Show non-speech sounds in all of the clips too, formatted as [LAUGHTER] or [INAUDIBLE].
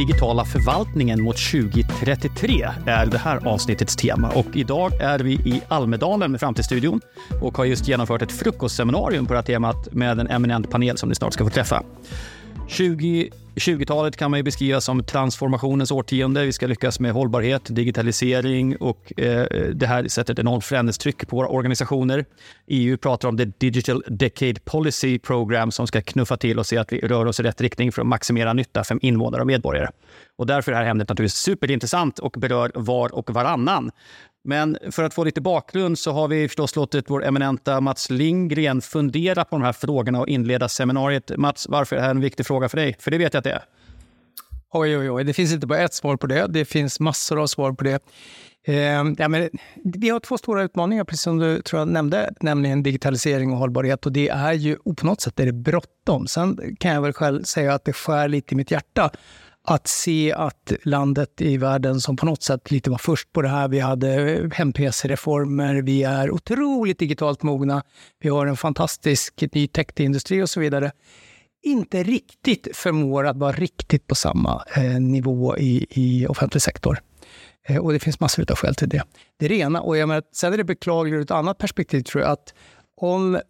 digitala förvaltningen mot 2033 är det här avsnittets tema. Och idag är vi i Almedalen med Framtidsstudion och har just genomfört ett frukostseminarium på det här temat med en eminent panel som ni snart ska få träffa. 2020-talet kan man ju beskriva som transformationens årtionde. Vi ska lyckas med hållbarhet, digitalisering och eh, det här sätter ett enormt förändringstryck på våra organisationer. EU pratar om the Digital Decade Policy Program som ska knuffa till och se att vi rör oss i rätt riktning för att maximera nytta för invånare och medborgare. Och därför är det här ämnet naturligtvis superintressant och berör var och varannan. Men för att få lite bakgrund så har vi förstås låtit vår eminenta Mats Lindgren fundera på de här frågorna och inleda seminariet. Mats, varför är det här en viktig fråga för dig? För det vet jag att det är. Oj, oj, oj. Det finns inte bara ett svar på det. Det finns massor av svar på det. Eh, ja, men vi har två stora utmaningar, precis som du tror jag nämnde, nämligen digitalisering och hållbarhet. Och det är ju, på något sätt är det bråttom. Sen kan jag väl själv säga att det skär lite i mitt hjärta att se att landet i världen som på något sätt lite var först på det här. Vi hade hem-PC-reformer, vi är otroligt digitalt mogna, vi har en fantastisk ny tech-industri och så vidare inte riktigt förmår att vara riktigt på samma eh, nivå i, i offentlig sektor. Eh, och det finns massor av skäl till det. Det är det ena. Och jag menar, sen är det beklagligt ur ett annat perspektiv, tror jag, att om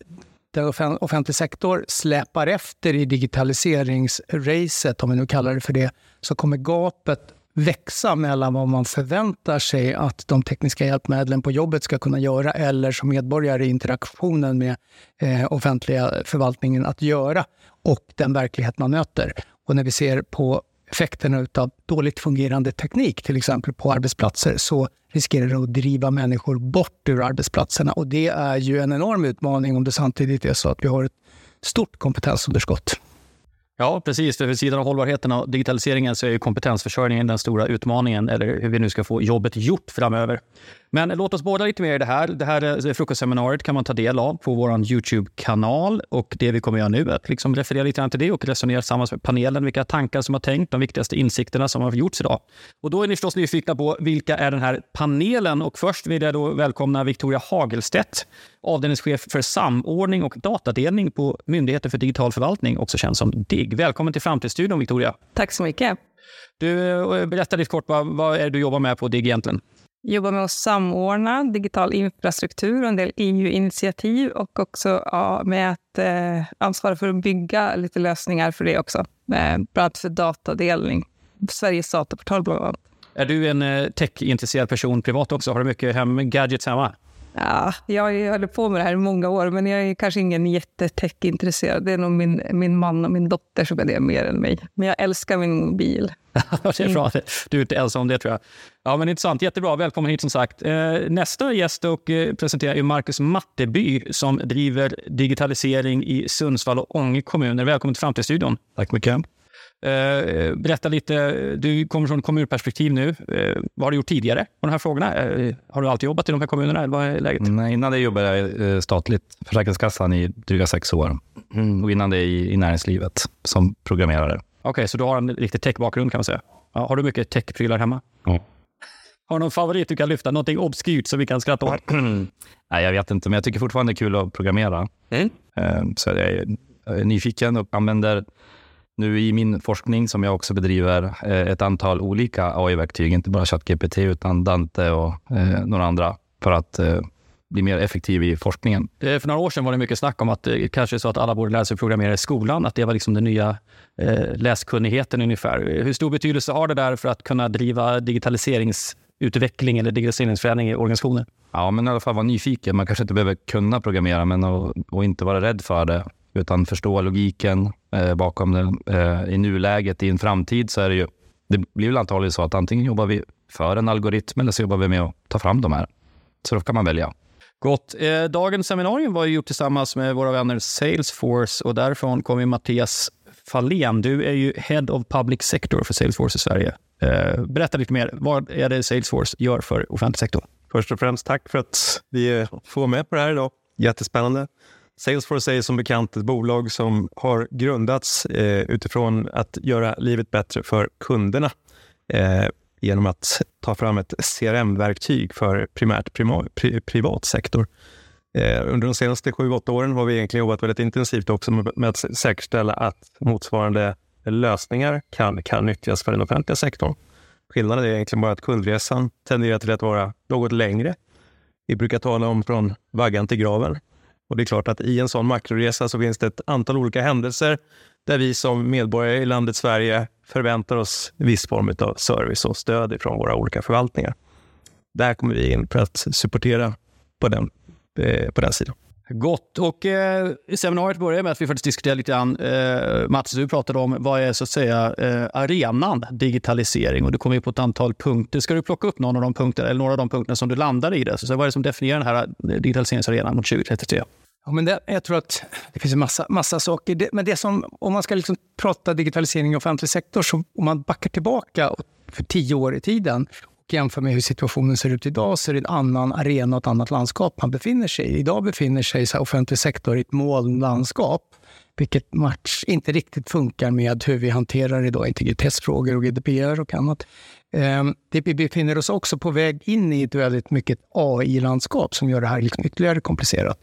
där offentlig sektor släpar efter i digitaliseringsracet, om vi nu kallar det för det, så kommer gapet växa mellan vad man förväntar sig att de tekniska hjälpmedlen på jobbet ska kunna göra eller som medborgare i interaktionen med eh, offentliga förvaltningen att göra och den verklighet man möter. Och när vi ser på effekterna av dåligt fungerande teknik, till exempel på arbetsplatser, så riskerar det att driva människor bort ur arbetsplatserna. Och det är ju en enorm utmaning om det samtidigt är så att vi har ett stort kompetensunderskott. Ja, precis. För vid sidan av hållbarheten och digitaliseringen så är ju kompetensförsörjningen den stora utmaningen, eller hur vi nu ska få jobbet gjort framöver. Men låt oss båda lite mer i det här. Det här eh, frukostseminariet kan man ta del av på vår Youtube-kanal. Och det vi kommer göra nu är att liksom referera lite grann till det och resonera tillsammans med panelen vilka tankar som har tänkt, de viktigaste insikterna som har gjorts idag. Och då är ni förstås nyfikna på vilka är den här panelen? Och först vill jag då välkomna Victoria Hagelstedt, avdelningschef för samordning och datadelning på Myndigheten för digital förvaltning, också känd som DIGG. Välkommen till Framtidsstudion, Victoria. Tack så mycket. Du, eh, berätta lite kort, vad, vad är det du jobbar med på DIGG egentligen? jobbar med att samordna digital infrastruktur och en del EU-initiativ och också ja, med att eh, ansvara för att bygga lite lösningar för det också. Eh, bland annat för datadelning. Sveriges dataportal bland annat. Är du en eh, tech-intresserad person privat också? Har du mycket hem gadgets hemma? Ja, jag har hållit på med det här i många år, men jag är kanske ingen jättetech-intresserad. Det är nog min, min man och min dotter som är det mer än mig. Men jag älskar min mobil. [LAUGHS] det är bra. Du är inte ensam om det, tror jag. Ja, men intressant. Jättebra. Välkommen hit, som sagt. Eh, nästa gäst och eh, presenterar är Marcus Matteby som driver digitalisering i Sundsvall och Ånge kommuner. Välkommen till Framtidsstudion. Tack mycket. Eh, berätta lite, du kommer från kommunperspektiv nu. Eh, vad har du gjort tidigare på de här frågorna? Eh, har du alltid jobbat i de här kommunerna? Eller vad är läget? Nej, innan det jobbade jag statligt, Försäkringskassan, i dryga sex år. Mm. Och innan det i, i näringslivet som programmerare. Okej, okay, så du har en riktig tech-bakgrund kan man säga. Ja, har du mycket tech-prylar hemma? Ja. Har du någon favorit du kan lyfta? Någonting obskyrt som vi kan skratta åt? [CLEARS THROAT] Nej, jag vet inte, men jag tycker fortfarande det är kul att programmera. Mm. Så jag är nyfiken och använder nu i min forskning som jag också bedriver eh, ett antal olika AI-verktyg, inte bara ChatGPT utan Dante och eh, några andra för att eh, bli mer effektiv i forskningen. Eh, för några år sedan var det mycket snack om att det kanske är så att alla borde lära sig programmera i skolan, att det var liksom den nya eh, läskunnigheten ungefär. Hur stor betydelse har det där för att kunna driva digitaliseringsutveckling eller digitaliseringsförändring i organisationer? Ja, men i alla fall vara nyfiken. Man kanske inte behöver kunna programmera, men och, och inte vara rädd för det utan förstå logiken eh, bakom det. Eh, I nuläget, i en framtid, så är det ju... Det blir väl antagligen så att antingen jobbar vi för en algoritm eller så jobbar vi med att ta fram de här. Så då kan man välja. Gott. Eh, dagens seminarium var gjort tillsammans med våra vänner Salesforce och därifrån kommer Mattias Fahlén. Du är ju Head of Public Sector för Salesforce i Sverige. Eh, berätta lite mer. Vad är det Salesforce gör för offentlig sektor? Först och främst tack för att vi får med på det här idag. Jättespännande. Salesforce är som bekant ett bolag som har grundats eh, utifrån att göra livet bättre för kunderna eh, genom att ta fram ett CRM-verktyg för primärt prima, pri, privat sektor. Eh, under de senaste sju, åtta åren har vi egentligen jobbat väldigt intensivt också med, med att säkerställa att motsvarande lösningar kan, kan nyttjas för den offentliga sektorn. Skillnaden är egentligen bara att kundresan tenderar till att vara något längre. Vi brukar tala om från vaggan till graven. Och det är klart att i en sån makroresa så finns det ett antal olika händelser där vi som medborgare i landet Sverige förväntar oss viss form av service och stöd från våra olika förvaltningar. Där kommer vi in för att supportera på den, eh, på den sidan. Gott. Och eh, seminariet börjar med att vi faktiskt diskuterar lite grann, eh, Mats, du pratade om vad är så att säga eh, arenan digitalisering och du kom in på ett antal punkter. Ska du plocka upp någon av de punkterna, eller några av de punkterna som du landade i det? Så, så vad är det som definierar den här eh, digitaliseringsarenan mot 2033? Ja, men det, jag tror att det finns en massa, massa saker. Det, men det som, om man ska liksom prata digitalisering i offentlig sektor, så om man backar tillbaka för tio år i tiden jämför med hur situationen ser ut idag, så är det en annan arena och ett annat landskap man befinner sig i. Idag befinner sig så offentlig sektor i ett molnlandskap, vilket match inte riktigt funkar med hur vi hanterar idag integritetsfrågor och GDPR och annat. Ehm, det, vi befinner oss också på väg in i ett väldigt mycket AI-landskap som gör det här liksom ytterligare komplicerat.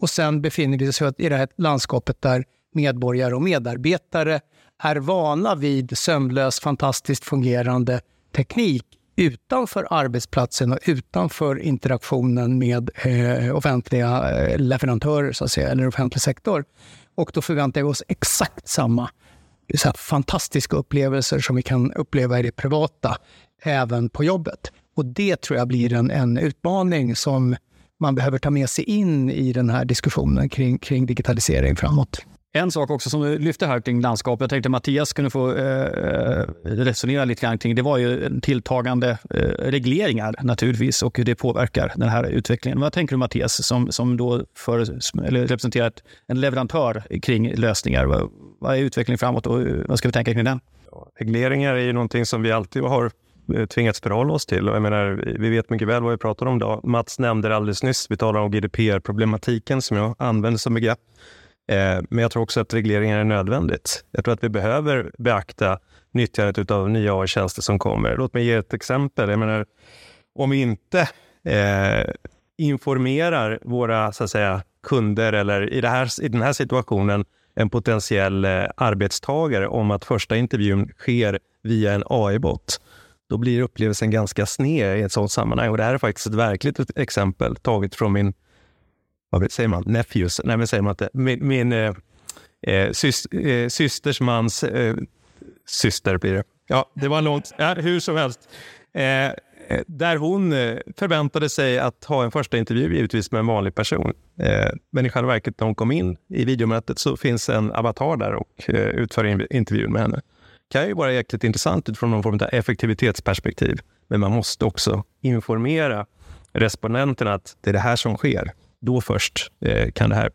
Och sen befinner vi oss i det här landskapet där medborgare och medarbetare är vana vid sömlös, fantastiskt fungerande teknik utanför arbetsplatsen och utanför interaktionen med eh, offentliga eh, leverantörer, så att säga, eller offentlig sektor. Och då förväntar vi oss exakt samma så fantastiska upplevelser som vi kan uppleva i det privata, även på jobbet. Och det tror jag blir en, en utmaning som man behöver ta med sig in i den här diskussionen kring, kring digitalisering framåt. En sak också som du lyfte här kring landskap, jag tänkte Mattias kunde få eh, eh, resonera lite grann kring, det var ju tilltagande eh, regleringar naturligtvis och hur det påverkar den här utvecklingen. Vad tänker du Mattias, som, som då för, eller representerar en leverantör kring lösningar? Vad, vad är utvecklingen framåt och eh, vad ska vi tänka kring den? Regleringar är ju någonting som vi alltid har eh, tvingats förhålla oss till. Och jag menar, vi vet mycket väl vad vi pratar om idag. Mats nämnde det alldeles nyss. Vi talar om GDPR-problematiken som jag använder som begrepp. Eh, men jag tror också att regleringar är nödvändigt. Jag tror att vi behöver beakta nyttjandet av nya AI-tjänster som kommer. Låt mig ge ett exempel. Jag menar, om vi inte eh, informerar våra så att säga, kunder eller i, det här, i den här situationen en potentiell eh, arbetstagare om att första intervjun sker via en AI-bot, då blir upplevelsen ganska sned i ett sådant sammanhang. Och det här är faktiskt ett verkligt exempel taget från min, vad säger man, nephews, nej men säger man inte, min, min eh, eh syst, eh, systers mans eh, syster blir det. Ja, det var långt, ja, hur som helst. Eh, eh där hon eh, förväntade sig att ha en första intervju givetvis med en vanlig person. Men i själva verket när hon kom in i videomötet så finns en avatar där och utför intervjun med henne kan ju vara jäkligt intressant utifrån någon form av effektivitetsperspektiv. Men man måste också informera respondenterna att det är det här som sker. Då först eh, kan det här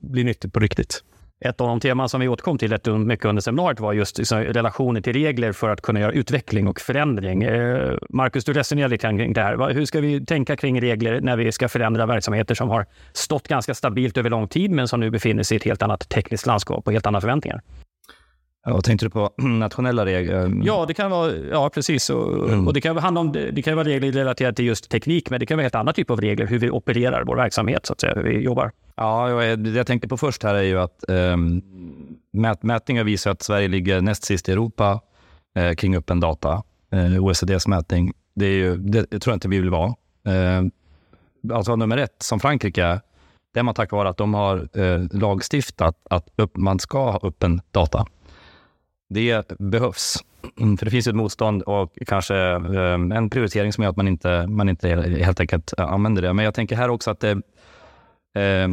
bli nyttigt på riktigt. Ett av de teman som vi återkom till rätt mycket under seminariet var just liksom, relationer till regler för att kunna göra utveckling och förändring. Eh, Marcus, du resonerar lite kring det här. Hur ska vi tänka kring regler när vi ska förändra verksamheter som har stått ganska stabilt över lång tid, men som nu befinner sig i ett helt annat tekniskt landskap och helt andra förväntningar? Ja, tänkte du på [CLEARS THROAT] nationella regler? Ja, det kan vara, ja precis. Och, mm. och det kan handla om, det kan vara regler relaterade till just teknik, men det kan vara helt andra typer av regler, hur vi opererar vår verksamhet, så att säga, hur vi jobbar. Ja, det jag tänkte på först här är ju att um, mät, mätningar visar att Sverige ligger näst sist i Europa uh, kring öppen data. Eh, OECDs mätning. Det, är ju, det, det tror jag inte vi vill vara. Uh, alltså nummer ett, som Frankrike, det är man tack vare att de har uh, lagstiftat att upp, man ska ha öppen data. Det behövs. För det finns ett motstånd och kanske eh, en prioritering som gör att man inte, man inte helt enkelt använder det. Men jag tänker här också att det eh,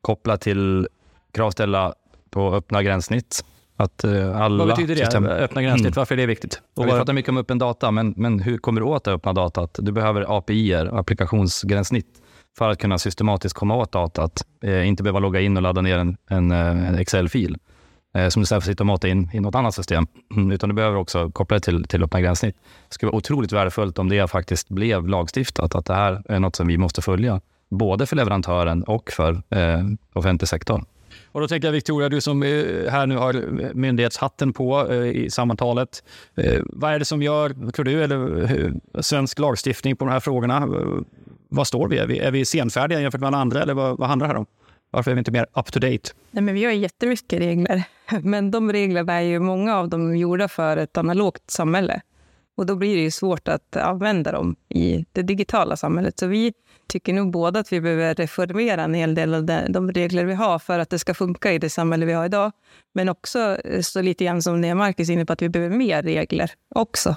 kopplat till kravställa på öppna gränssnitt. Att eh, alla Vad betyder det? System... Öppna gränssnitt, mm. varför är det viktigt? Och vi pratar mycket om öppen data, men, men hur kommer du åt det öppna datat? Du behöver API, applikationsgränssnitt, för att kunna systematiskt komma åt datat. Eh, inte behöva logga in och ladda ner en, en, eh, en Excel-fil. Eh, som du sen får sitta och mata in i något annat system. Mm, utan du behöver också koppla det till, till öppna gränssnitt. Det skulle vara otroligt värdefullt om det faktiskt blev lagstiftat, att det här är något som vi måste följa. Både för leverantören och för eh, offentlig sektor. Och då tänker jag Victoria, du som eh, här nu har eh, myndighetshatten på eh, i sammantalet. Eh, vad är det som gör, tror du, eller, svensk lagstiftning på de här frågorna? Vad står vi? Är vi, är vi senfärdiga jämfört med alla andra eller vad, vad handlar det här om? Varför är vi inte mer up to date? Nej, men vi har jättemycket regler, [LAUGHS] men de reglerna är ju många av dem gjorda för ett analogt samhälle. Och då blir det ju svårt att använda dem i det digitala samhället. Så vi tycker nog båda att vi behöver reformera en hel del av de regler vi har för att det ska funka i det samhälle vi har idag. Men också eh, så lite grann som det Marcus är inne på, att vi behöver mer regler också.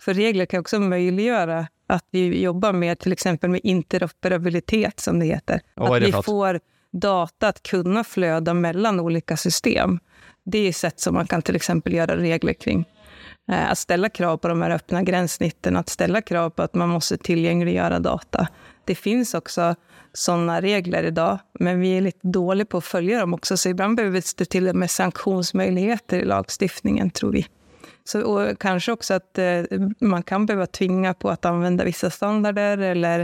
För regler kan också möjliggöra att vi jobbar med till exempel med interoperabilitet, som det heter. Och att det vi för får data att kunna flöda mellan olika system. Det är sätt som man kan till exempel göra regler kring. Eh, att ställa krav på de här öppna gränssnitten, att ställa krav på att man måste tillgängliggöra data. Det finns också sådana regler idag, men vi är lite dåliga på att följa dem också. Så ibland behövs det till och med sanktionsmöjligheter i lagstiftningen, tror vi. Så, och kanske också att eh, man kan behöva tvinga på att använda vissa standarder eller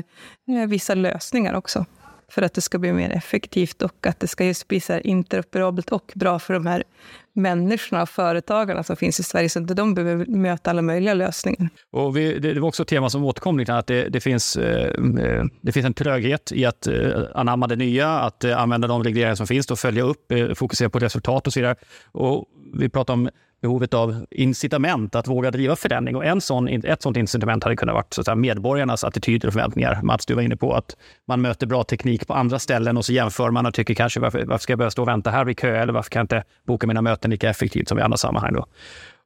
eh, vissa lösningar också för att det ska bli mer effektivt och att det ska just bli så interoperabelt och bra för de här människorna och företagarna som finns i Sverige, så att de behöver möta alla möjliga lösningar. Och vi, det, var också ett tema som återkom, liksom, att det, det, finns, eh, det finns en tröghet i att eh, anamma det nya, att eh, använda de regleringar som finns och följa upp, eh, fokusera på resultat och så vidare. Och vi pratar om behovet av incitament att våga driva förändring. Och en sån, ett sånt incitament hade kunnat vara så att medborgarnas attityder och förväntningar. Mats, du var inne på att man möter bra teknik på andra ställen och så jämför man och tycker kanske varför, varför ska jag behöva stå och vänta här vid kö eller varför kan jag inte boka mina möten lika effektivt som i andra sammanhang. Då?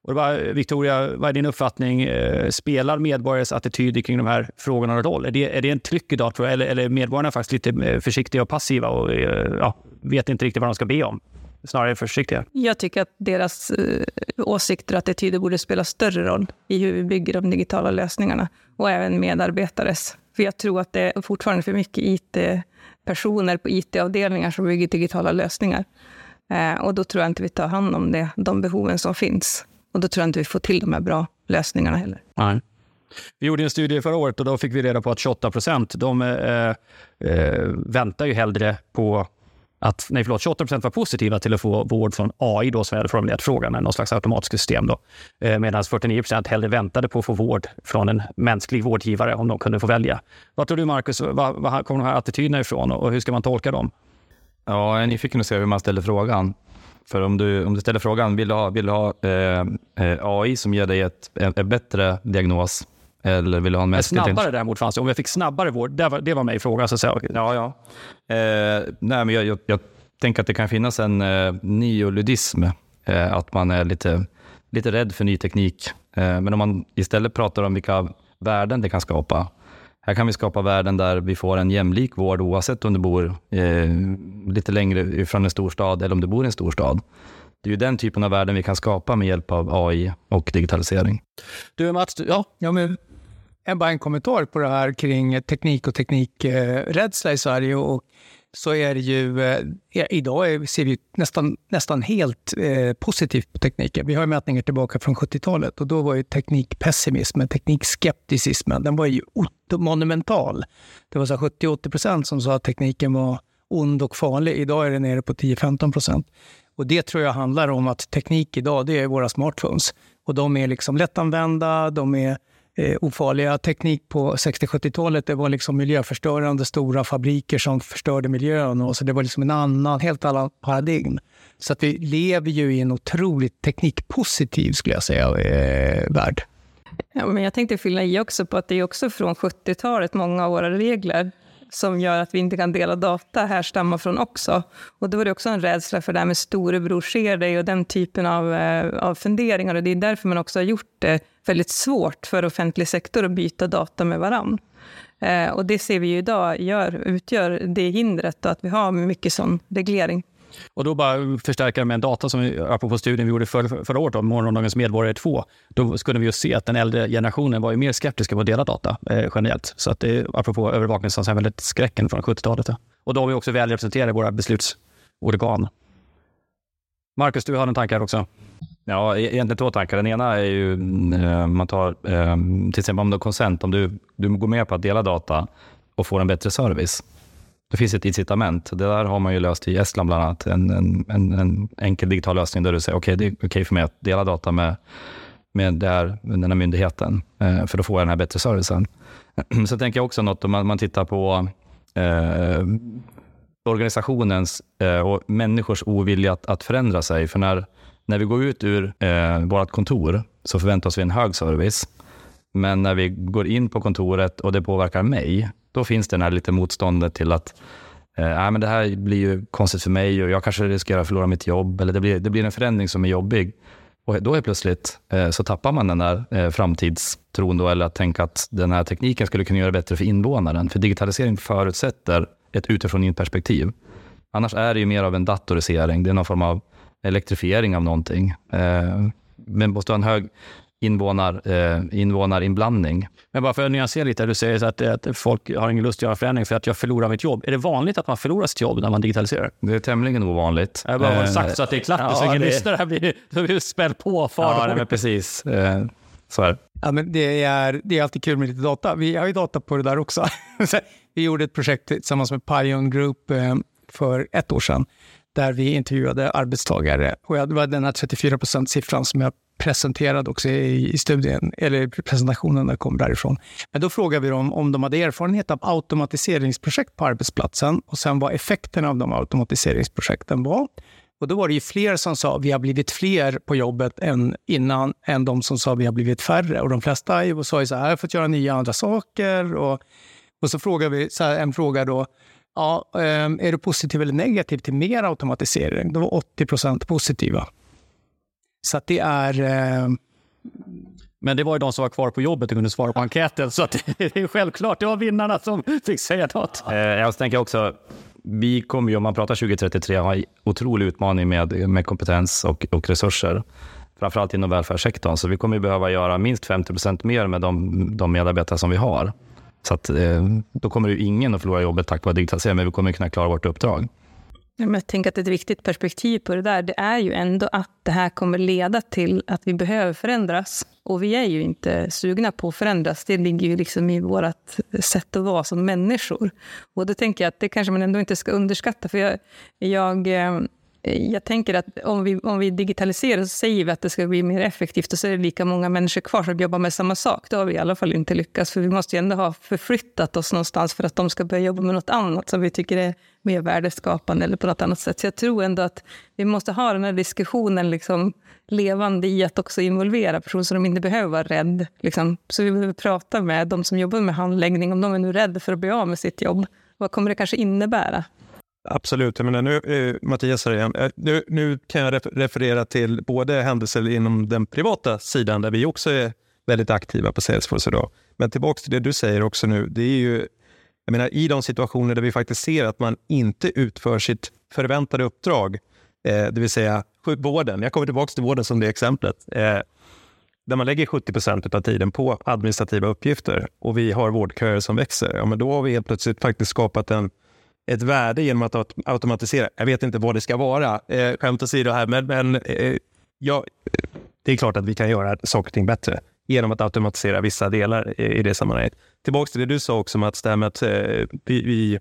Och var, Victoria, vad är din uppfattning? Eh, spelar medborgares attityder kring de här frågorna någon roll? Är det, är det en tryck idag, tror jag, eller, eller är medborgarna faktiskt lite eh, försiktiga och passiva och eh, ja, vet inte riktigt vad de ska be om? Snarare försiktiga. Jag tycker att deras eh, åsikter och attityder borde spela större roll i hur vi bygger de digitala lösningarna och även medarbetares. För jag tror att det är fortfarande för mycket IT-personer på IT-avdelningar som bygger digitala lösningar. Eh, och då tror jag inte vi tar hand om det, de behoven som finns. Och då tror jag inte vi får till de här bra lösningarna heller. Nej. Vi gjorde en studie förra året och då fick vi reda på att 28 procent de eh, eh, väntar ju hellre på att nej, förlåt, 28 procent var positiva till att få vård från AI, då, som jag hade formulerat frågan, någon slags automatiskt system. Då. Eh, Medan 49 procent hellre väntade på att få vård från en mänsklig vårdgivare om de kunde få välja. Vad tror du, Marcus, var, var kommer de här attityderna ifrån och hur ska man tolka dem? Ja, jag är nyfiken att se hur man ställer frågan. För om du, om du ställer frågan, vill du ha, vill du ha eh, eh AI som ger dig ett, en, en bättre diagnos eller vill du ha en mänsklig Snabbare däremot fanns det. Om jag fick snabbare vård, det var, det var mig i fråga. Så säga. Ja, ja. Eh, nej, men jag, jag, jag, tänker att det kan finnas en eh, neoludism. Eh, att man är lite, lite rädd för ny teknik. Eh, men om man istället pratar om vilka värden det kan skapa. Här kan vi skapa värden där vi får en jämlik vård oavsett om du bor eh, lite längre ifrån en storstad eller om du bor i en storstad. Det är ju den typen av värden vi kan skapa med hjälp av AI och digitalisering. Du Mats, du, ja? ja men bara en kommentar på det här kring teknik och teknikrädsla i Sverige. Och så är det ju, eh, idag ser vi nästan, nästan helt eh, positivt på tekniken. Vi har mätningar tillbaka från 70-talet och då var ju teknikpessimismen, teknikskepticismen, den var ju monumental. Det var 70-80 procent som sa att tekniken var ond och farlig. Idag är det nere på 10-15 procent. Och det tror jag handlar om att teknik idag, det är våra smartphones. Och de är liksom lättanvända, de är eh, ofarliga. Teknik på 60-70-talet, det var liksom miljöförstörande stora fabriker som förstörde miljön. Och så det var liksom en annan, helt annan paradigm. Så att vi lever ju i en otroligt teknikpositiv, skulle jag säga, eh, värld. Ja, men jag tänkte fylla i också på att det är också från 70-talet, många av våra regler som gör att vi inte kan dela data härstammar från också. Och då var det också en rädsla för det här med storebror ser dig och den typen av, eh, av funderingar. Och det är därför man också har gjort det väldigt svårt för offentlig sektor att byta data med varann. Eh, och det ser vi ju idag gör, utgör det hindret att vi har mycket sån reglering. Och då bara förstärka med en data som vi, apropå studien vi gjorde för, förra året om morgondagens medborgare 2. Då skulle vi ju se att den äldre generationen var ju mer skeptiska på att dela data eh, generellt. Så att det, apropå övervakningssamhället, skräcken från 70-talet. Och då är vi också väl representerade i våra beslutsorgan. Marcus, du har en tanke här också. Ja, e-, egentligen två tankar. Den ena är ju, eh, man tar eh, till exempel om du har konsent, om du, du går med på att dela data och får en bättre service det finns ett incitament. Det där har man ju löst i Estland bland annat. En, en, en, en enkel digital lösning där du säger okej, okay, det är okej okay för mig att dela data med, med där, den här myndigheten, eh, för då får jag den här bättre servicen. [CLEARS THROAT] Så tänker jag också något om man, man tittar på eh, organisationens eh, och människors ovilja att, att förändra sig. För när, när vi går ut ur eh, vårt kontor så förväntar vi en hög service. Men när vi går in på kontoret och det påverkar mig, då finns det den här lite motståndet till att eh, men det här blir ju konstigt för mig och jag kanske riskerar att förlora mitt jobb. Eller det blir, det blir en förändring som är jobbig. Och då är plötsligt eh, så tappar man den där eh, framtidstron då, eller att tänka att den här tekniken skulle kunna göra bättre för invånaren. För digitalisering förutsätter ett utifrån in perspektiv. Annars är det ju mer av en datorisering. Det är någon form av elektrifiering av någonting. Eh, men måste ha en hög invånar, eh, invånarinblandning. Men bara för att nyansera lite, du säger att, att folk har ingen lust att göra förändring för att jag förlorar mitt jobb. Är det vanligt att man förlorar sitt jobb när man digitaliserar? Det är tämligen ovanligt. Jag bara eh, sagt så att det är klart, ja, så ingen lyssnar. Här blir, det blir spänn på. Far ja, men precis. Eh, så är Ja, men det, är, det är alltid kul med lite data. Vi har ju data på det där också. [LAUGHS] vi gjorde ett projekt tillsammans med Pion Group eh, för ett år sedan där vi intervjuade arbetstagare. Och det var den här 34% siffran som jag presenterad också i, i studien, eller presentationen där kom därifrån. Men då frågade vi dem om de hade erfarenhet av automatiseringsprojekt på arbetsplatsen och sen vad effekterna av de automatiseringsprojekten var. Och då var det ju fler som sa att vi har blivit fler på jobbet än innan, än de som sa att vi har blivit färre. Och de flesta sa ju så här, jag har fått göra nya andra saker. Och, och så frågade vi så här, en fråga då, ja, ehm, är du positiv eller negativ till mer automatisering? Då var 80 procent positiva. Så att det är... Eh... Men det var ju de som var kvar på jobbet och kunde svara på enkäten, så att det [LAUGHS] är självklart. Det var vinnarna som fick säga något. Eh, jag tänker också, vi kommer ju, om man pratar 2033, ha en otrolig utmaning med, med kompetens och, och resurser. Framförallt inom välfärdssektorn. Så vi kommer behöva göra minst 50 procent mer med de, de medarbetare som vi har. Så att, eh, då kommer ju ingen att förlora jobbet tack vare digitalisering, men vi kommer kunna klara vårt uppdrag. Jag tänker att ett viktigt perspektiv på det där, det är ju ändå att det här kommer leda till att vi behöver förändras. Och vi är ju inte sugna på att förändras. Det ligger ju liksom i vårt sätt att vara som människor. Och då tänker jag att det kanske man ändå inte ska underskatta. För jag, jag eh, jag tänker att om vi, om vi digitaliserar så säger vi att det ska bli mer effektivt och så är det lika många människor kvar som jobbar med samma sak. Då har vi i alla fall inte lyckats. För vi måste ju ändå ha förflyttat oss någonstans för att de ska börja jobba med något annat som vi tycker är mer värdeskapande eller på något annat sätt. Så jag tror ändå att vi måste ha den här diskussionen liksom levande i att också involvera personer så de inte behöver vara rädda. Liksom. Så vi behöver prata med de som jobbar med handläggning, om de är nu rädda för att bli av med sitt jobb. Vad kommer det kanske innebära? Absolut. Jag menar, nu, eh, Mattias här igen. Eh, nu, nu kan jag referera till både händelser inom den privata sidan där vi också är väldigt aktiva på Salesforce idag. Men tillbaka till det du säger också nu. Det är ju, jag menar, I de situationer där vi faktiskt ser att man inte utför sitt förväntade uppdrag, eh, det vill säga vården. Jag kommer tillbaka till vården som det exemplet. Eh, där man lägger 70 procent av tiden på administrativa uppgifter och vi har vårdköer som växer, ja, men då har vi helt plötsligt faktiskt skapat en ett värde genom att automatisera. Jag vet inte vad det ska vara, eh, skämt åsido här, men, men eh, ja, det är klart att vi kan göra saker och ting bättre genom att automatisera vissa delar i, i det sammanhanget. Tillbaka till det du sa också Mats, det här med att eh, vi, vi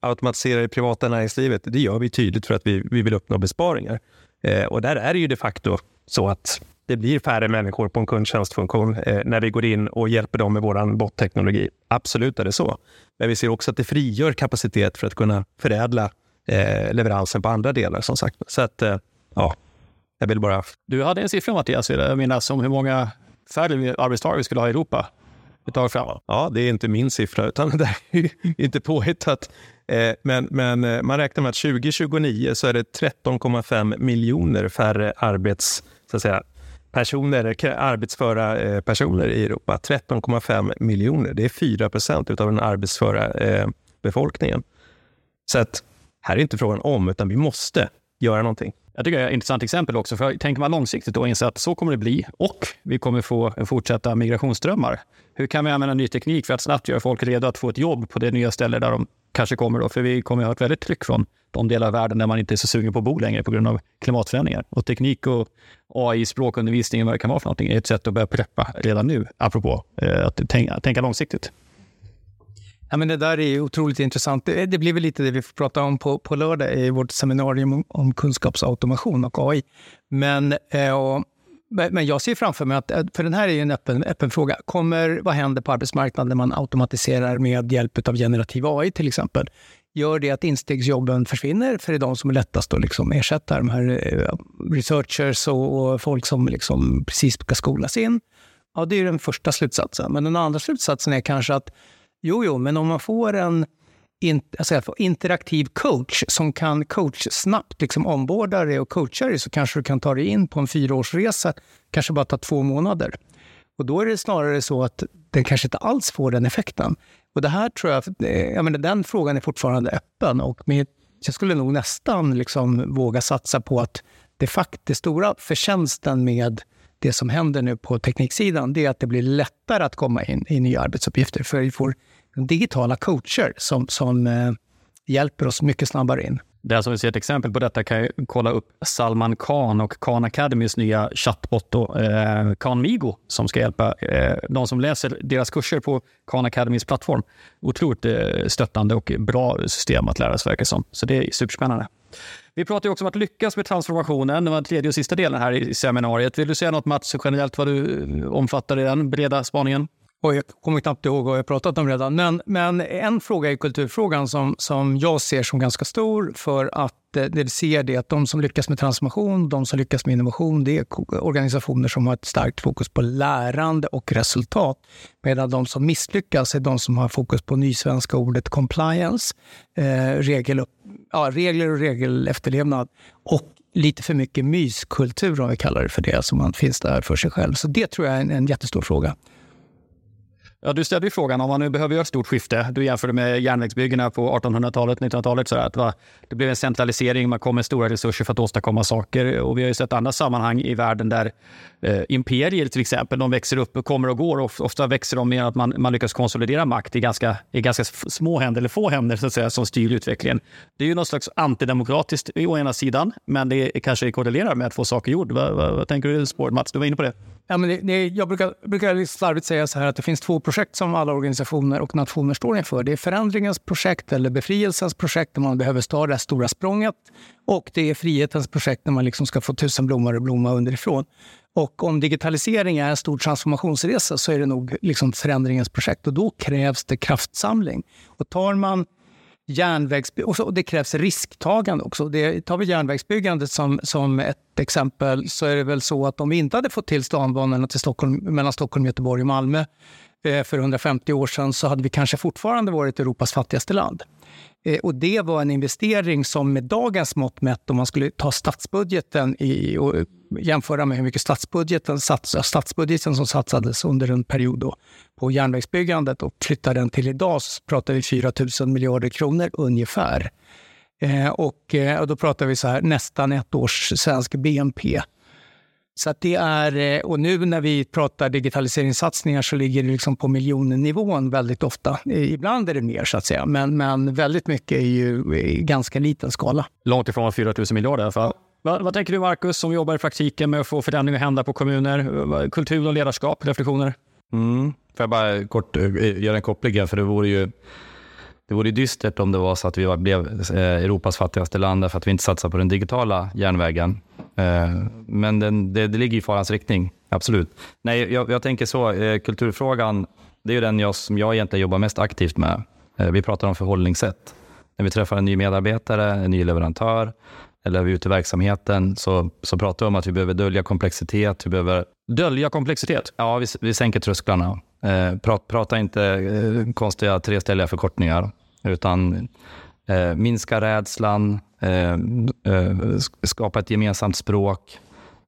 automatiserar det privata näringslivet. Det gör vi tydligt för att vi, vi vill uppnå besparingar. Eh, och där är det ju de facto så att det blir färre människor på en kundtjänstfunktion eh, när vi går in och hjälper dem med vår botteknologi. Absolut är det så. Men vi ser också att det frigör kapacitet för att kunna förädla eh, leveransen på andra delar som sagt. Så att, eh, ja, jag vill bara... Du hade en siffra Mattias, jag minnas, om hur många färre arbetstagare vi skulle ha i Europa ett tag framåt. Ja, det är inte min siffra, utan [LAUGHS] det är inte påhittat. Eh, men, men eh, man räknar med att 2029 så är det 13,5 miljoner färre arbets, så att säga, personer, arbetsföra eh, personer i Europa. 13,5 miljoner. Det är 4 procent av den arbetsföra eh, befolkningen. Så att här är inte frågan om, utan vi måste göra någonting. Jag tycker det är ett intressant exempel också, för tänker man långsiktigt och inser att så kommer det bli och vi kommer få fortsatta migrationsströmmar. Hur kan vi använda ny teknik för att snabbt göra folk redo att få ett jobb på det nya ställe där de kanske kommer då? För vi kommer att ha ett väldigt tryck från de delar av världen där man inte är så sugen på att bo längre på grund av klimatförändringar. Och teknik och AI, språkundervisning, vad det kan vara för någonting, är ett sätt att börja preppa redan nu, apropå eh, att tänka, tänka långsiktigt. Ja, men det där är otroligt intressant. Det, det blir väl lite det vi får prata om på, på lördag i vårt seminarium om, om kunskapsautomation och AI. Men, eh, och, men jag ser framför mig att, eh, för den här är ju en öppen, öppen fråga, kommer, vad händer på arbetsmarknaden när man automatiserar med hjälp av generativ AI till exempel? gör det att instegsjobben försvinner, för det är de som är lättast att liksom ersätta de här eh, researchers och, och folk som liksom precis ska skolas in. Ja, det är den första slutsatsen. Men den andra slutsatsen är kanske att jo, jo, men om man får en in, alltså interaktiv coach som kan coach snabbt liksom omborda dig och coacha dig så kanske du kan ta dig in på en fyraårsresa, kanske bara ta två månader. Och då är det snarare så att den kanske inte alls får den effekten. Och det här tror jag, eh, jag menar, den frågan är fortfarande öppen och med, jag skulle nog nästan liksom våga satsa på att det faktiskt stora förtjänsten med det som händer nu på tekniksidan, det är att det blir lättare att komma in i nya arbetsuppgifter. För vi får digitala coacher som, som eh, hjälper oss mycket snabbare in. Den som vi ser ett exempel på detta kan ju kolla upp Salman Khan och Khan Academys nya chatbot, då, eh, Khan Migo som ska hjälpa eh, de som läser deras kurser på Khan Academys plattform. Otroligt eh, stöttande och bra system att lära sig verkar som. Så det är superspännande. Vi pratar också om att lyckas med transformationen. Det var den tredje och sista delen här i seminariet. Vill du säga något Mats, generellt vad du eh, omfattar i den breda spaningen? Och jag kommer knappt ihåg vad jag pratat om redan. Men, men en fråga i kulturfrågan som, som jag ser som ganska stor för att eh, det vi ser det att de som lyckas med transformation, de som lyckas med innovation, det är organisationer som har ett starkt fokus på lärande och resultat. Medan de som misslyckas är de som har fokus på nysvenska ordet compliance, eh, regel, ja, regler och regelefterlevnad och lite för mycket myskultur, om vi kallar det för det, som man finns där för sig själv. Så det tror jag är en, en jättestor fråga. Ja, du ställde ju frågan om man nu behöver göra ett stort skifte. Du jämförde med järnvägsbyggena på 1800-talet, 1900-talet. Så att va, det blev en centralisering, man kom med stora resurser för att åstadkomma saker. Och vi har ju sett andra sammanhang i världen där eh, imperier till exempel, de växer upp och kommer och går. Och ofta växer de med att man, man lyckas konsolidera makt i ganska, i ganska små händer, eller få händer så att säga, som styr utvecklingen. Det är ju något slags antidemokratiskt å ena sidan, men det kanske korrelerar med att få saker gjord. Vad, vad, vad tänker du spåret, Mats? Du var inne på det. Ja, men det, det, jag brukar, brukar slarvigt säga så här att det finns två projekt som alla organisationer och nationer står inför. Det är förändringens projekt eller befrielsens projekt där man behöver ta det stora språnget. Och det är frihetens projekt när man liksom ska få tusen blommor att blomma underifrån. Och om digitalisering är en stor transformationsresa så är det nog liksom förändringens projekt och då krävs det kraftsamling. Och tar man järnvägsbyggande. Och det krävs risktagande också. Det, tar vi järnvägsbyggandet som, som ett exempel så är det väl så att om vi inte hade fått till stambanorna till Stockholm, mellan Stockholm, Göteborg och Malmö eh, för 150 år sedan så hade vi kanske fortfarande varit Europas fattigaste land. Eh, och det var en investering som med dagens mått mätt, om man skulle ta statsbudgeten i, och jämföra med hur mycket statsbudgeten, sats, statsbudgeten som satsades under en period då, på järnvägsbyggandet och flytta den till idag så pratar vi 4 000 miljarder kronor ungefär. Eh, och, eh, och då pratar vi så här, nästan ett års svensk BNP. Så det är, eh, och nu när vi pratar digitaliseringssatsningar så ligger det liksom på miljonnivån väldigt ofta. Ibland är det mer så att säga, men, men väldigt mycket är ju i ganska liten skala. Långt ifrån 4 000 miljarder i alla fall. Vad, vad, tänker du Marcus som jobbar i praktiken med att få förändringar att hända på kommuner? Kultur och ledarskap, reflektioner? Mm. Får jag bara kort eh, göra en koppling här, för det vore ju det vore dystert om det var så att vi blev eh, Europas fattigaste land därför att vi inte satsar på den digitala järnvägen. Eh, men den, det, det ligger i farans riktning, absolut. Nej, jag, jag tänker så, kulturfrågan, det är den jag, som jag egentligen jobbar mest aktivt med. Vi pratar om förhållningssätt. När vi träffar en ny medarbetare, en ny leverantör, eller är vi ute i verksamheten så, så pratar vi om att vi behöver dölja komplexitet. Vi behöver... Dölja komplexitet? Ja, vi, vi sänker trösklarna. Eh, prat, prata inte eh, konstiga treställiga förkortningar, utan eh, minska rädslan, eh, eh Eh, eh, skapa ett gemensamt språk.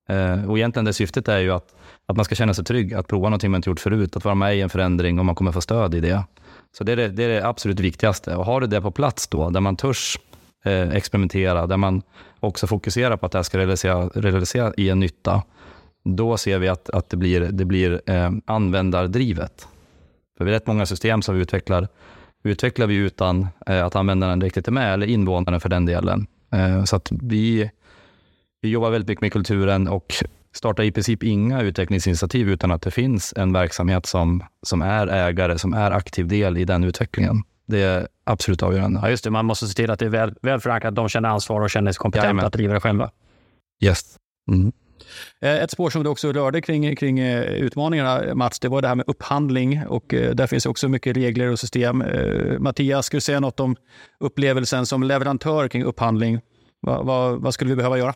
Eh, och egentligen det syftet är ju att, att man ska känna sig trygg, att prova någonting man inte gjort förut, att vara med i en förändring och man kommer få stöd i det. Så det är det, det, är det absolut viktigaste. Och har du det på plats då, där man törs experimentera, där man också fokuserar på att det här ska realisera, realisera i en nytta, då ser vi att, att det blir, det blir eh, användardrivet. För vi är rätt många system som vi utvecklar, utvecklar vi utan eh, att användaren riktigt är med, eller invånaren för den delen. Eh, så att vi, vi jobbar väldigt mycket med kulturen och startar i princip inga utvecklingsinitiativ utan att det finns en verksamhet som, som är ägare, som är aktiv del i den utvecklingen. Det är absolut avgörande. Ja, just det. Man måste se till att det är väl, väl förankrat, de känner ansvar och känner sig kompetenta att driva det själva. Yes. Mm. Eh, ett spår som du också rörde kring, kring eh, utmaningarna, Mats, det var det här med upphandling. Och eh, där finns också mycket regler och system. Mattias, skulle du säga något om upplevelsen som leverantör kring upphandling? Vad, vad, vad skulle vi behöva göra?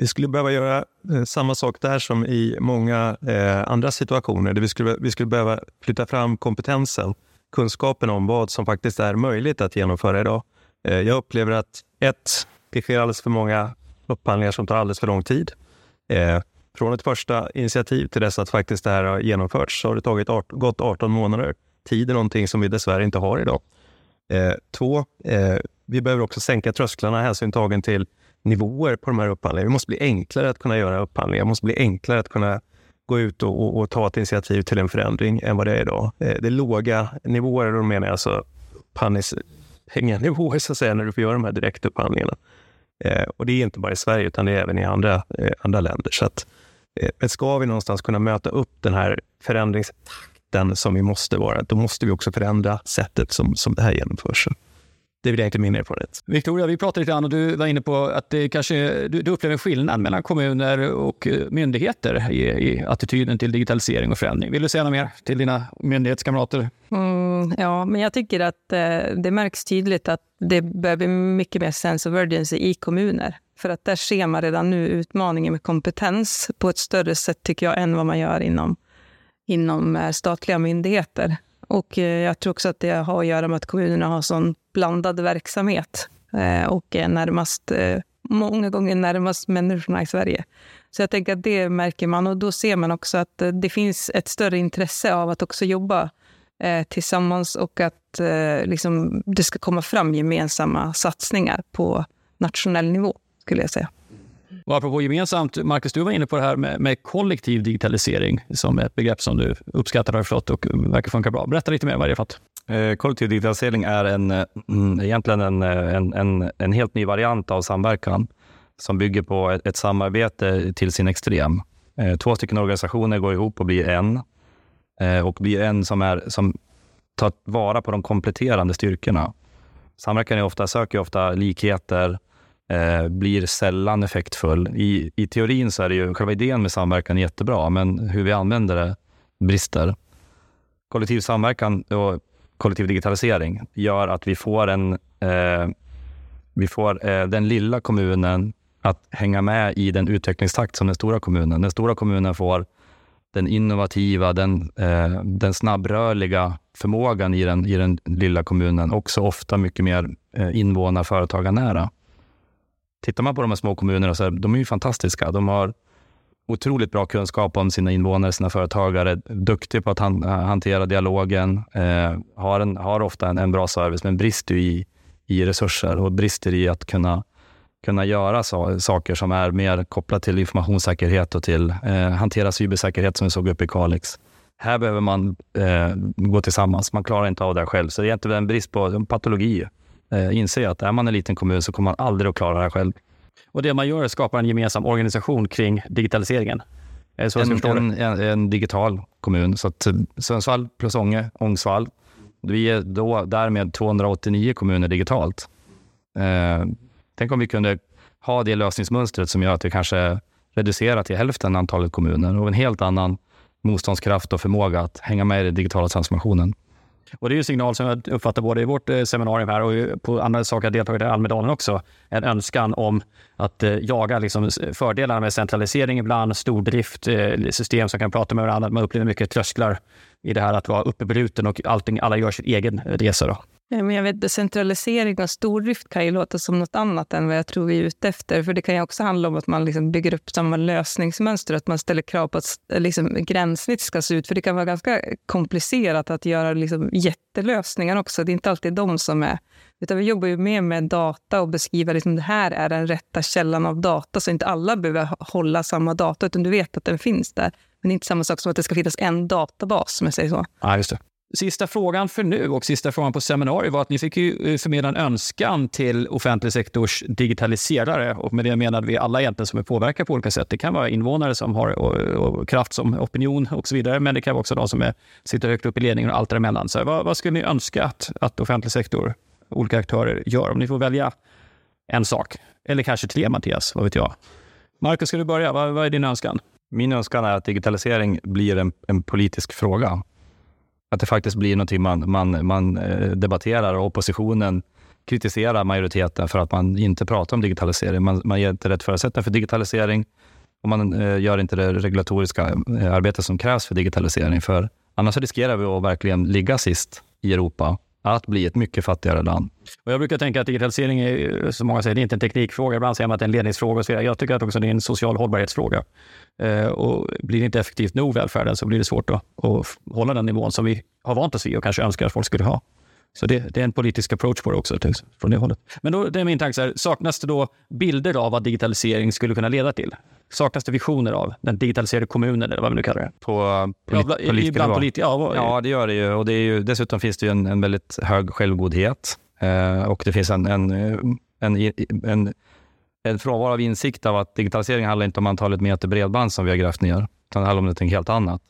Vi skulle behöva göra samma sak där som i många eh, andra situationer. Där vi, skulle, vi skulle behöva flytta fram kompetensen, kunskapen om vad som faktiskt är möjligt att genomföra idag. Eh, jag upplever att ett, det sker alldeles för många upphandlingar som tar alldeles för lång tid. Eh, från ett första initiativ till dess att faktiskt det här har genomförts så har det tagit art, gått 18 månader. Tid är någonting som vi dessvärre inte har idag. Eh, två, eh, vi behöver också sänka trösklarna hänsyn tagen till nivåer på de här upphandlingarna. Det måste bli enklare att kunna göra upphandlingar. Det måste bli enklare att kunna gå ut och, och, och ta ett initiativ till en förändring än vad det är idag. Eh, det är låga nivåer, då menar jag alltså upphandlingspenganivåer så att säga, när du får göra de här direktupphandlingarna. Eh, och det är inte bara i Sverige, utan det är även i andra, eh, andra länder. Så att, eh, ska vi någonstans kunna möta upp den här förändringstakten som vi måste vara, då måste vi också förändra sättet som, som det här genomförs. Det är väl egentligen min erfarenhet. Victoria, vi pratade lite grann och du var inne på att det kanske, du, du upplever en skillnad mellan kommuner och myndigheter i, i, attityden till digitalisering och förändring. Vill du säga något mer till dina myndighetskamrater? Mm, ja, men jag tycker att eh, det märks tydligt att det börjar bli mycket mer sense of urgency i kommuner. För att där ser man redan nu utmaningen med kompetens på ett större sätt, tycker jag, än vad man gör inom, inom eh, statliga myndigheter. Och eh, jag tror också att det har att göra med att kommunerna har sån blandad verksamhet eh, och är närmast, eh, många gånger närmast människorna i Sverige. Så jag tänker att det märker man och då ser man också att det finns ett större intresse av att också jobba tillsammans och att liksom, det ska komma fram gemensamma satsningar på nationell nivå, skulle jag säga. Och apropå gemensamt, Marcus, du var inne på det här med, med kollektiv digitalisering som ett begrepp som du uppskattar har förstått och verkar funka bra. Berätta lite mer vad det är för att. Eh, kollektiv digitalisering är en, mm, egentligen en, en, en, en, helt ny variant av samverkan som bygger på ett, ett samarbete till sin extrem. Eh, två stycken organisationer går ihop och blir en eh, och blir en som, är, som tar vara på de kompletterande styrkorna. Samverkan är ofta, söker ofta likheter, eh, blir sällan effektfull. I, I teorin så är det ju, själva idén med samverkan jättebra, men hur vi använder det brister. Kollektiv samverkan och kollektiv digitalisering gör att vi får, en, eh, vi får eh, den lilla kommunen att hänga med i den utvecklingstakt som den stora kommunen. Den stora kommunen får den innovativa, den, eh, den snabbrörliga förmågan i den, i den lilla kommunen. Också ofta mycket mer eh, invånar företagarnära tittar man på de här små kommunerna så här, de är ju fantastiska. De har otroligt bra kunskap om sina invånare, sina företagare, duktiga på att han, hantera dialogen, eh, har, en, har ofta en, en, bra service, men brister i, i resurser och brister i att kunna, kunna göra så, saker som är mer kopplat till informationssäkerhet och till eh, hantera cybersäkerhet som vi såg uppe i Kalix. Här behöver man eh, gå tillsammans. Man klarar inte av det själv. Så det är egentligen en brist på en patologi eh, inse att är man en liten kommun så kommer man aldrig att klara det här själv. Och det man gör är att skapa en gemensam organisation kring digitaliseringen? Är så en, en, en, en, digital kommun. Så att eh, Sundsvall plus Ånge, Ångsvall. Vi är då därmed 289 kommuner digitalt. Eh, tänk om vi kunde ha det lösningsmönstret som gör att vi kanske reducerar till hälften antalet kommuner och en helt annan motståndskraft och förmåga att hänga med i den digitala transformationen. Och det är en signal som jag uppfattar både i vårt eh, seminarium här och på andra saker jag deltagit i Almedalen också. En önskan om att eh, jaga liksom fördelarna med centralisering ibland, stordrift, eh, system som kan prata med varandra. Man upplever mycket trösklar i det här att vara uppbruten och allting, alla gör sin egen resa. Då. Eh, men jag vet, decentralisering och stordrift kan ju låta som något annat än vad jag tror vi är ute efter. För det kan ju också handla om att man liksom bygger upp samma lösningsmönster, att man ställer krav på att eh, liksom, gränssnitt ska se ut. För det kan vara ganska komplicerat att göra liksom, jättelösningar också. Det är inte alltid de som är... Utan vi jobbar ju mer med data och beskriver liksom, det här är den rätta källan av data. Så inte alla behöver hålla samma data, utan du vet att den finns där. Men det är inte samma sak som att det ska finnas en databas, om jag säger så. Ja, just det. Sista frågan för nu och sista frågan på seminariet var att ni fick ju eh, förmedla en önskan till offentlig sektors digitaliserare. Och med det menade vi alla egentligen som är påverkade på olika sätt. Det kan vara invånare som har och, och kraft som opinion och så vidare. Men det kan vara också de som är, sitter högt upp i ledningen och allt däremellan. Så vad, vad skulle ni önska att, att offentlig sektor, olika aktörer, gör? Om ni får välja en sak. Eller kanske tre, Mattias. Vad vet jag? Marcus, ska du börja? Vad, vad är din önskan? Min önskan är att digitalisering blir en, en politisk fråga. Att det faktiskt blir någonting man, man, man eh, debatterar och oppositionen kritiserar majoriteten för att man inte pratar om digitalisering. Man, man ger inte rätt förutsättningar för digitalisering och man eh, gör inte det regulatoriska eh, arbetet som krävs för digitalisering. För annars riskerar vi att verkligen ligga sist i Europa att bli ett mycket fattigare land. Och jag brukar tänka att digitalisering är, som många säger, det är inte en teknikfråga. Ibland säger man att det är en ledningsfråga. Så jag tycker att också det är en social hållbarhetsfråga. Eh, och blir det inte effektivt nog välfärden så blir det svårt att, att hålla den nivån som vi har vant oss vid och kanske önskar att folk skulle ha. Så det, det, är en politisk approach på det också, från det hållet. Men då, det är min tanke, så här, saknas det då bilder av vad digitalisering skulle kunna leda till? Saknas det visioner av den digitaliserade kommunen, eller vad vi nu kallar det? På polit ja, politiker? Politi ja, ja, det gör det ju. Och det är ju, dessutom finns det ju en, en väldigt hög självgodhet. Eh, och det finns en, en, en, en, en frånvaro av insikt av att digitalisering handlar inte om antalet meter bredband som vi har grävt ner, utan det handlar om något helt annat.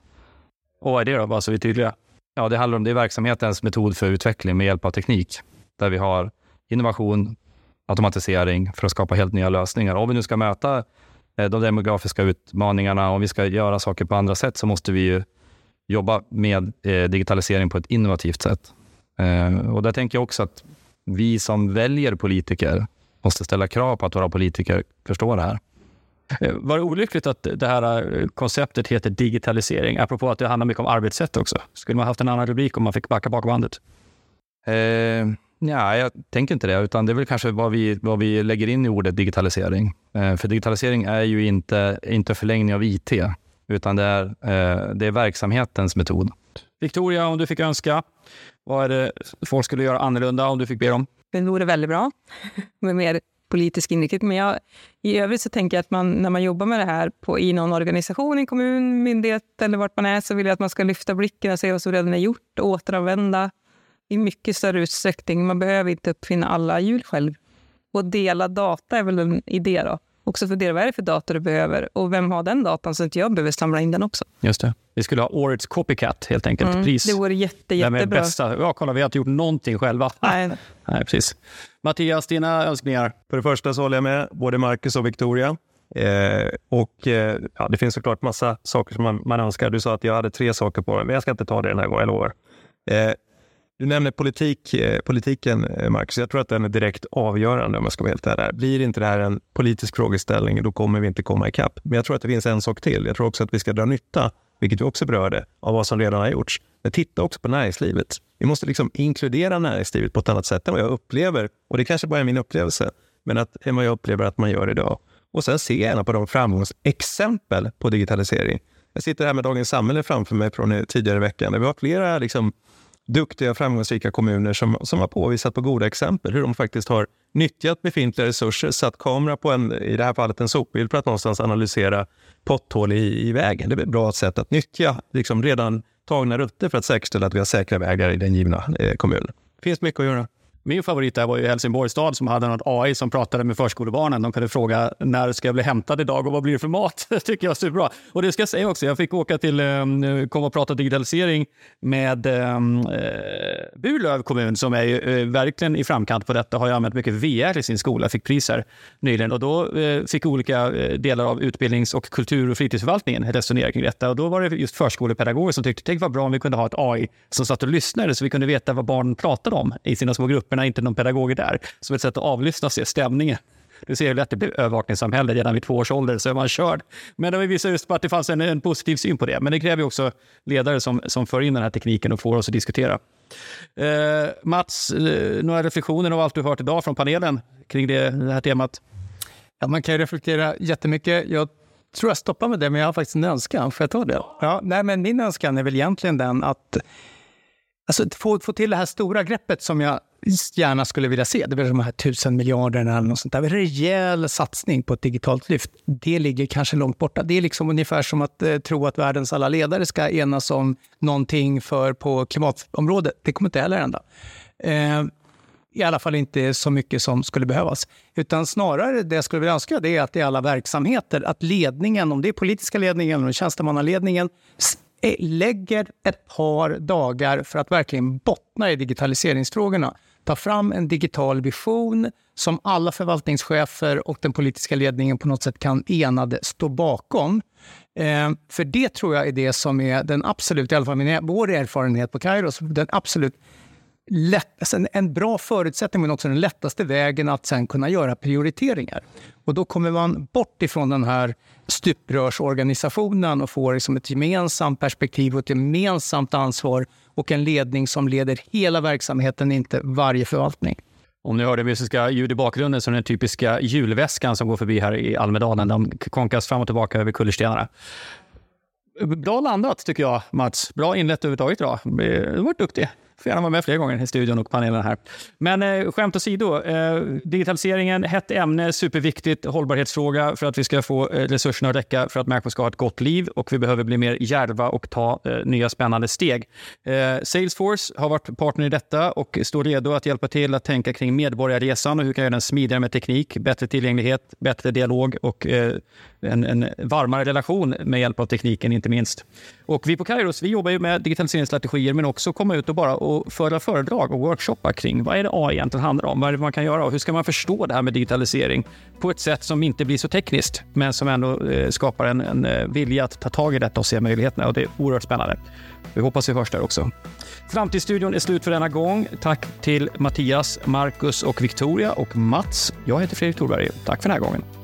Och vad är det då, bara så vi är tydliga? Ja, det handlar om det är verksamhetens metod för utveckling med hjälp av teknik, där vi har innovation, automatisering för att skapa helt nya lösningar. Om vi nu ska möta de demografiska utmaningarna, om vi ska göra saker på andra sätt, så måste vi ju jobba med eh, digitalisering på ett innovativt sätt. Eh, och där tänker jag också att vi som väljer politiker måste ställa krav på att våra politiker förstår det här. Eh, var det olyckligt att det här eh, konceptet heter digitalisering? Apropå att det handlar mycket om arbetssätt också. Skulle man haft en annan rubrik om man fick backa bak bandet? Eh, ja, jag tänker inte det, utan det är väl kanske vad vi, vad vi lägger in i ordet digitalisering. Eh, för digitalisering är ju inte, inte förlängning av IT, utan det är, eh, det är verksamhetens metod. Victoria, om du fick önska, vad är det folk skulle göra annorlunda om du fick be dem? Det vore väldigt bra [LAUGHS] med mer politisk inriktning. Men jag, i övrigt så tänker jag att man, när man jobbar med det här på, i någon organisation, en kommun, myndighet eller vart man är, så vill jag att man ska lyfta blicken och se vad som redan är gjort och återanvända i mycket större utsträckning. Man behöver inte uppfinna alla hjul själv. Och dela data är väl en idé då. Också fundera, vad är det för data du behöver och vem har den datan så att jag behöver samla in den också. Just det. Vi skulle ha årets copycat helt enkelt. Mm, Pris. Det vore jätte, jättebra. Bästa. Ja, kolla, vi har inte gjort någonting själva. [LAUGHS] Nej. [LAUGHS] Nej, precis. Mattias, dina önskningar? För det första så håller jag med både Marcus och Victoria. Eh, och eh, ja, Det finns såklart massa saker som man, man önskar. Du sa att jag hade tre saker på mig, men jag ska inte ta det den här gången, jag lovar. Eh, du nämner politik, eh, politiken, eh, Marcus. Jag tror att den är direkt avgörande om jag ska vara helt ärlig. Blir inte det här en politisk frågeställning, då kommer vi inte komma ikapp. Men jag tror att det finns en sak till. Jag tror också att vi ska dra nytta, vilket vi också berörde, av vad som redan har gjorts. Men titta också på näringslivet. Vi måste liksom inkludera näringslivet på ett annat sätt än vad jag upplever. Och det kanske bara är min upplevelse, men att, än vad jag upplever att man gör idag. Och sen se gärna på de framgångsexempel på digitalisering. Jag sitter här med Dagens Samhälle framför mig från eh, tidigare veckan. vi har flera liksom, duktiga, framgångsrika kommuner som, som har påvisat på goda exempel hur de faktiskt har nyttjat befintliga resurser, satt kamera på en, i det här fallet en sopbil för att någonstans analysera potthål i, i vägen. Det är ett bra sätt att nyttja liksom redan tagna rutter för att säkerställa att vi har säkra vägar i den givna eh, kommunen. Det finns mycket att göra. Min favorit där var ju Helsingborgs stad som hade något AI som pratade med förskolebarnen. De kunde fråga när ska jag bli hämtad idag och vad blir det för mat? [LAUGHS] Det tycker jag är superbra. Och det ska jag säga också, jag fick åka till, um, komma och prata digitalisering med ehm, eh, Burlöv kommun som är ju, uh, verkligen i framkant på detta. Har ju använt mycket VR i sin skola, fick priser nyligen. Och då uh, fick olika eh, delar av utbildnings och kultur och fritidsförvaltningen resonera kring detta. Och då var det just förskolepedagoger som tyckte, tänk vad bra om vi kunde ha ett AI som satt och lyssnade så vi kunde veta vad barnen pratade om i sina små grupper när inte någon pedagog är där. Som ett sätt att avlyssna och se stämningen. Du ser hur lätt det blir övervakningssamhälle redan vid två års ålder så är man körd. Men det visar just på att det fanns en, en positiv syn på det. Men det kräver också ledare som, som för in den här tekniken och får oss att diskutera. Eh, Mats, eh, några reflektioner av allt du hört idag från panelen kring det, det här temat? Ja, man kan ju reflektera jättemycket. Jag tror jag stoppar med det, men jag har faktiskt en önskan. Får jag ta det? Ja, nej, men min önskan är väl egentligen den att Alltså, få, få till det här stora greppet som jag gärna skulle vilja se, det är de här tusen miljarderna eller något sånt där. En rejäl satsning på ett digitalt lyft, det ligger kanske långt borta. Det är liksom ungefär som att eh, tro att världens alla ledare ska enas om någonting för på klimatområdet. Det kommer inte heller hända. Eh, I alla fall inte så mycket som skulle behövas. Utan snarare det jag skulle vilja önska det är att i alla verksamheter, att ledningen, om det är politiska ledningen eller tjänstemannaledningen, eh, lägger ett par dagar för att verkligen bottna i digitaliseringsfrågorna ta fram en digital vision som alla förvaltningschefer och den politiska ledningen på något sätt kan enade stå bakom. Eh, för det tror jag är det som är den absolut, i alla fall min, vår erfarenhet på Kairos, den absolut lätt, alltså en, en, bra förutsättning men också den lättaste vägen att sen kunna göra prioriteringar. Och då kommer man bort ifrån den här stuprörsorganisationen och får liksom ett gemensamt perspektiv och ett gemensamt ansvar och en ledning som leder hela verksamheten, inte varje förvaltning. Om ni hör det musiska ljud i bakgrunden så är det den typiska julväskan som går förbi här i Almedalen. De konkas fram och tillbaka över kullerstenarna. Bra landat tycker jag, Mats. Bra inlett överhuvudtaget idag. Du har varit duktig får gärna vara med fler gånger i studion och panelen här. Men eh, skämt åsido, eh, digitaliseringen, hett ämne, superviktigt, hållbarhetsfråga för att vi ska få eh, resurserna att räcka för att människor ska ha ett gott liv och vi behöver bli mer järva och ta eh, nya spännande steg. Eh, Salesforce har varit partner i detta och står redo att hjälpa till att tänka kring medborgarresan och hur kan jag göra den smidigare med teknik, bättre tillgänglighet, bättre dialog och eh, en, en, varmare relation med hjälp av tekniken inte minst. Och vi på Kairos vi jobbar ju med digitaliseringsstrategier men också komma ut och bara och föra föredrag och workshoppa kring vad är det AI egentligen handlar om? Vad är det man kan göra och hur ska man förstå det här med digitalisering på ett sätt som inte blir så tekniskt men som ändå eh, skapar en, en eh, vilja att ta tag i detta och se möjligheterna och det är oerhört spännande. Vi hoppas vi hörs där också. Framtidsstudion är slut för denna gång. Tack till Mattias, Marcus och Victoria och Mats. Jag heter Fredrik Thorberg. Tack för den här gången.